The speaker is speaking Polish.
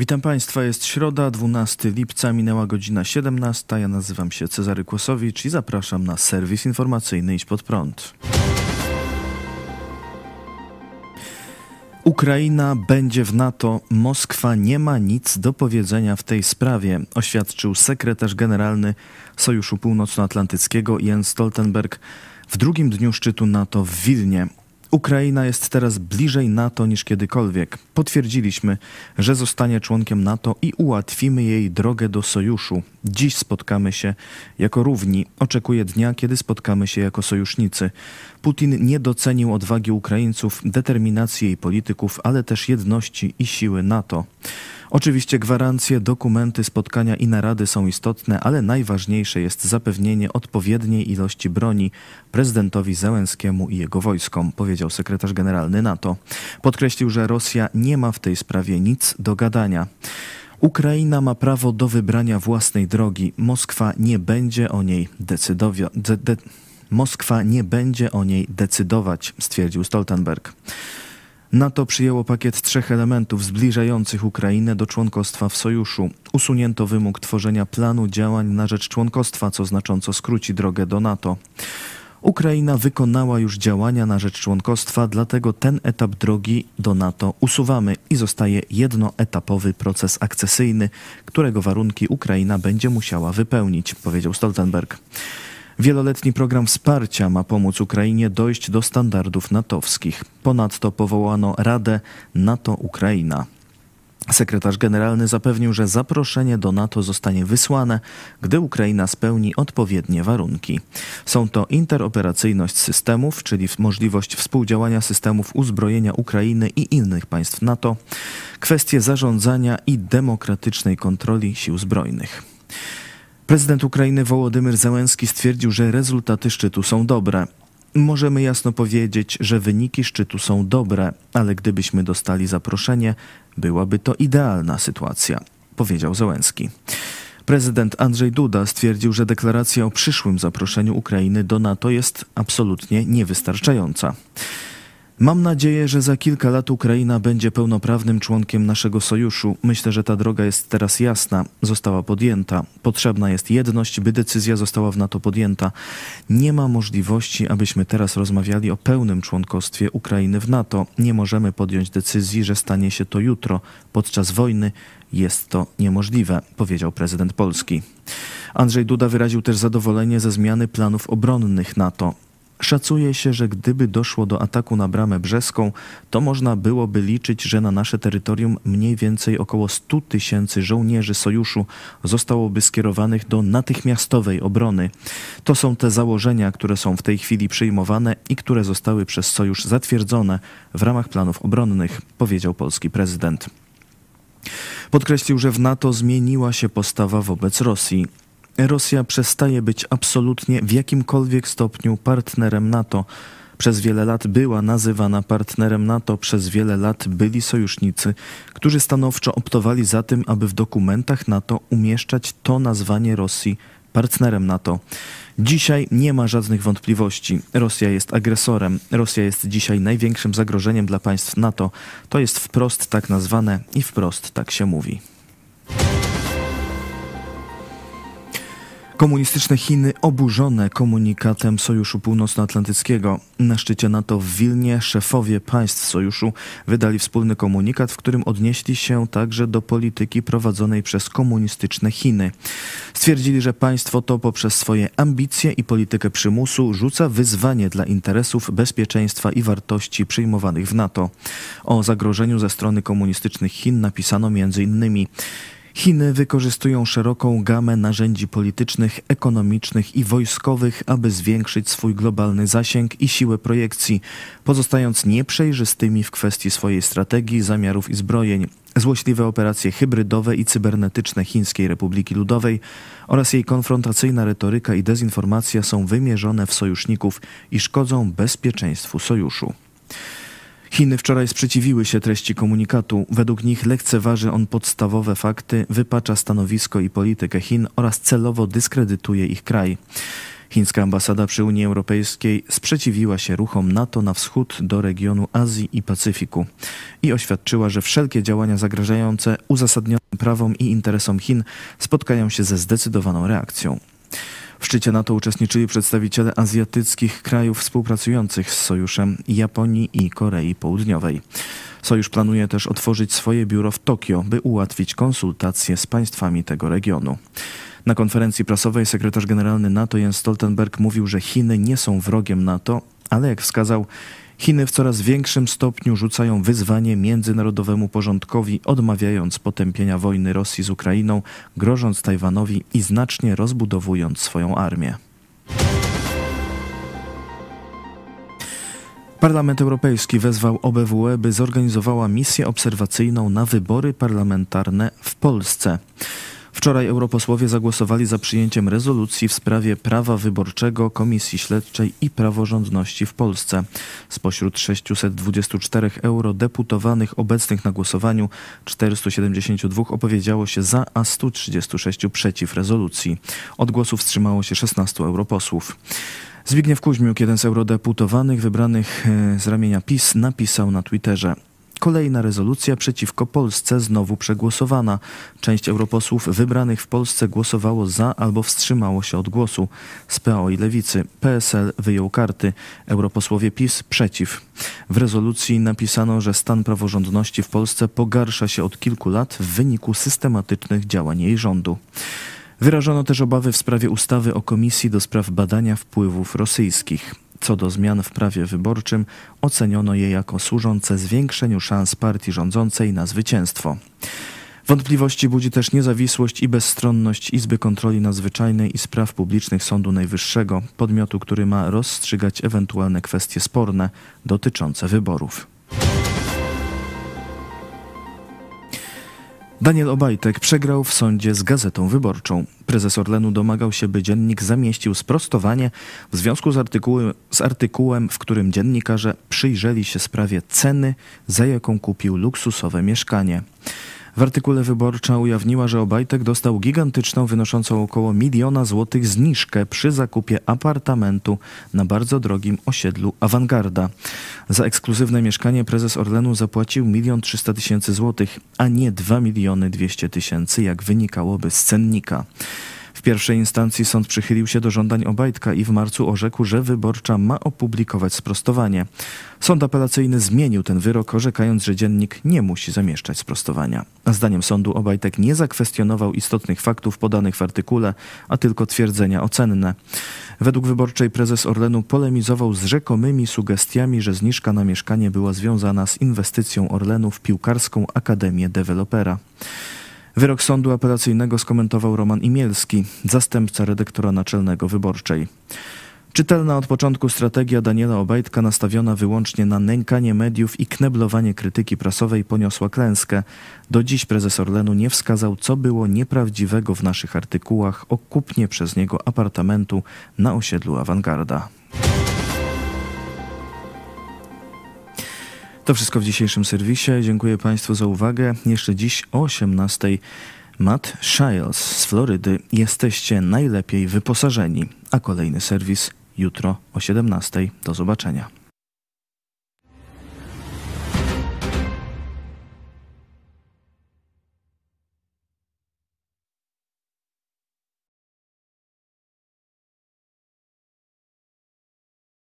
Witam Państwa, jest środa, 12 lipca, minęła godzina 17. Ja nazywam się Cezary Kłosowicz i zapraszam na serwis informacyjny Idź Pod Prąd. Ukraina będzie w NATO. Moskwa nie ma nic do powiedzenia w tej sprawie, oświadczył sekretarz generalny Sojuszu Północnoatlantyckiego Jens Stoltenberg w drugim dniu szczytu NATO w Wilnie. Ukraina jest teraz bliżej NATO niż kiedykolwiek. Potwierdziliśmy, że zostanie członkiem NATO i ułatwimy jej drogę do sojuszu. Dziś spotkamy się jako równi. Oczekuję dnia, kiedy spotkamy się jako sojusznicy. Putin nie docenił odwagi Ukraińców, determinacji jej polityków, ale też jedności i siły NATO. Oczywiście gwarancje, dokumenty, spotkania i narady są istotne, ale najważniejsze jest zapewnienie odpowiedniej ilości broni prezydentowi Zełenskiemu i jego wojskom, powiedział sekretarz generalny NATO. Podkreślił, że Rosja nie ma w tej sprawie nic do gadania. Ukraina ma prawo do wybrania własnej drogi. Moskwa nie będzie o niej decydować. De, de, Moskwa nie będzie o niej decydować, stwierdził Stoltenberg. NATO przyjęło pakiet trzech elementów zbliżających Ukrainę do członkostwa w sojuszu. Usunięto wymóg tworzenia planu działań na rzecz członkostwa, co znacząco skróci drogę do NATO. Ukraina wykonała już działania na rzecz członkostwa, dlatego ten etap drogi do NATO usuwamy i zostaje jednoetapowy proces akcesyjny, którego warunki Ukraina będzie musiała wypełnić, powiedział Stoltenberg. Wieloletni program wsparcia ma pomóc Ukrainie dojść do standardów natowskich. Ponadto powołano Radę NATO-Ukraina. Sekretarz generalny zapewnił, że zaproszenie do NATO zostanie wysłane, gdy Ukraina spełni odpowiednie warunki. Są to interoperacyjność systemów, czyli możliwość współdziałania systemów uzbrojenia Ukrainy i innych państw NATO, kwestie zarządzania i demokratycznej kontroli sił zbrojnych. Prezydent Ukrainy Wołodymyr Załęski stwierdził, że rezultaty szczytu są dobre. Możemy jasno powiedzieć, że wyniki szczytu są dobre, ale gdybyśmy dostali zaproszenie, byłaby to idealna sytuacja, powiedział Załęski. Prezydent Andrzej Duda stwierdził, że deklaracja o przyszłym zaproszeniu Ukrainy do NATO jest absolutnie niewystarczająca. Mam nadzieję, że za kilka lat Ukraina będzie pełnoprawnym członkiem naszego sojuszu. Myślę, że ta droga jest teraz jasna, została podjęta. Potrzebna jest jedność, by decyzja została w NATO podjęta. Nie ma możliwości, abyśmy teraz rozmawiali o pełnym członkostwie Ukrainy w NATO. Nie możemy podjąć decyzji, że stanie się to jutro. Podczas wojny jest to niemożliwe, powiedział prezydent Polski. Andrzej Duda wyraził też zadowolenie ze zmiany planów obronnych NATO. Szacuje się, że gdyby doszło do ataku na bramę brzeską, to można byłoby liczyć, że na nasze terytorium mniej więcej około 100 tysięcy żołnierzy sojuszu zostałoby skierowanych do natychmiastowej obrony. To są te założenia, które są w tej chwili przyjmowane i które zostały przez sojusz zatwierdzone w ramach planów obronnych, powiedział polski prezydent. Podkreślił, że w NATO zmieniła się postawa wobec Rosji. Rosja przestaje być absolutnie w jakimkolwiek stopniu partnerem NATO. Przez wiele lat była nazywana partnerem NATO, przez wiele lat byli sojusznicy, którzy stanowczo optowali za tym, aby w dokumentach NATO umieszczać to nazwanie Rosji partnerem NATO. Dzisiaj nie ma żadnych wątpliwości. Rosja jest agresorem. Rosja jest dzisiaj największym zagrożeniem dla państw NATO. To jest wprost tak nazwane i wprost tak się mówi. Komunistyczne Chiny oburzone komunikatem Sojuszu Północnoatlantyckiego. Na szczycie NATO w Wilnie szefowie państw sojuszu wydali wspólny komunikat, w którym odnieśli się także do polityki prowadzonej przez komunistyczne Chiny. Stwierdzili, że państwo to poprzez swoje ambicje i politykę przymusu rzuca wyzwanie dla interesów, bezpieczeństwa i wartości przyjmowanych w NATO. O zagrożeniu ze strony komunistycznych Chin napisano między innymi Chiny wykorzystują szeroką gamę narzędzi politycznych, ekonomicznych i wojskowych, aby zwiększyć swój globalny zasięg i siłę projekcji, pozostając nieprzejrzystymi w kwestii swojej strategii, zamiarów i zbrojeń. Złośliwe operacje hybrydowe i cybernetyczne Chińskiej Republiki Ludowej oraz jej konfrontacyjna retoryka i dezinformacja są wymierzone w sojuszników i szkodzą bezpieczeństwu sojuszu. Chiny wczoraj sprzeciwiły się treści komunikatu. Według nich lekceważy on podstawowe fakty, wypacza stanowisko i politykę Chin oraz celowo dyskredytuje ich kraj. Chińska ambasada przy Unii Europejskiej sprzeciwiła się ruchom NATO na wschód do regionu Azji i Pacyfiku i oświadczyła, że wszelkie działania zagrażające uzasadnionym prawom i interesom Chin spotkają się ze zdecydowaną reakcją. W szczycie NATO uczestniczyli przedstawiciele azjatyckich krajów współpracujących z sojuszem Japonii i Korei Południowej. Sojusz planuje też otworzyć swoje biuro w Tokio, by ułatwić konsultacje z państwami tego regionu. Na konferencji prasowej sekretarz generalny NATO Jens Stoltenberg mówił, że Chiny nie są wrogiem NATO, ale jak wskazał, Chiny w coraz większym stopniu rzucają wyzwanie międzynarodowemu porządkowi, odmawiając potępienia wojny Rosji z Ukrainą, grożąc Tajwanowi i znacznie rozbudowując swoją armię. Parlament Europejski wezwał OBWE, by zorganizowała misję obserwacyjną na wybory parlamentarne w Polsce. Wczoraj europosłowie zagłosowali za przyjęciem rezolucji w sprawie prawa wyborczego, Komisji Śledczej i praworządności w Polsce. Spośród 624 eurodeputowanych obecnych na głosowaniu 472 opowiedziało się za, a 136 przeciw rezolucji. Od głosu wstrzymało się 16 europosłów. Zbigniew Kuźmiuk, jeden z eurodeputowanych wybranych e, z ramienia PiS, napisał na Twitterze: Kolejna rezolucja przeciwko Polsce znowu przegłosowana. Część europosłów wybranych w Polsce głosowało za albo wstrzymało się od głosu. Z PO i Lewicy PSL wyjął karty. Europosłowie PiS przeciw. W rezolucji napisano, że stan praworządności w Polsce pogarsza się od kilku lat w wyniku systematycznych działań jej rządu. Wyrażono też obawy w sprawie ustawy o Komisji do spraw badania wpływów rosyjskich. Co do zmian w prawie wyborczym, oceniono je jako służące zwiększeniu szans partii rządzącej na zwycięstwo. Wątpliwości budzi też niezawisłość i bezstronność Izby Kontroli Nadzwyczajnej i Spraw Publicznych Sądu Najwyższego, podmiotu, który ma rozstrzygać ewentualne kwestie sporne dotyczące wyborów. Daniel Obajtek przegrał w sądzie z Gazetą Wyborczą. Prezes Orlenu domagał się, by dziennik zamieścił sprostowanie w związku z z artykułem, w którym dziennikarze przyjrzeli się sprawie ceny, za jaką kupił luksusowe mieszkanie. W artykule Wyborcza ujawniła, że Obajtek dostał gigantyczną, wynoszącą około miliona złotych zniżkę przy zakupie apartamentu na bardzo drogim osiedlu Awangarda. Za ekskluzywne mieszkanie prezes Orlenu zapłacił milion trzysta tysięcy złotych, a nie dwa miliony dwieście tysięcy, jak wynikałoby z cennika. W pierwszej instancji sąd przychylił się do żądań Obajtka i w marcu orzekł, że wyborcza ma opublikować sprostowanie. Sąd apelacyjny zmienił ten wyrok, orzekając, że dziennik nie musi zamieszczać sprostowania. Zdaniem sądu Obajtek nie zakwestionował istotnych faktów podanych w artykule, a tylko twierdzenia ocenne. Według wyborczej prezes Orlenu polemizował z rzekomymi sugestiami, że zniżka na mieszkanie była związana z inwestycją Orlenu w piłkarską Akademię Dewelopera. Wyrok sądu apelacyjnego skomentował Roman Imielski, zastępca redaktora naczelnego wyborczej. Czytelna od początku strategia Daniela Obajtka nastawiona wyłącznie na nękanie mediów i kneblowanie krytyki prasowej poniosła klęskę. Do dziś prezes Orlenu nie wskazał, co było nieprawdziwego w naszych artykułach o kupnie przez niego apartamentu na osiedlu Awangarda. To wszystko w dzisiejszym serwisie. Dziękuję Państwu za uwagę. Jeszcze dziś o 18:00 Matt Shiles z Florydy. Jesteście najlepiej wyposażeni. A kolejny serwis jutro o 17:00. Do zobaczenia.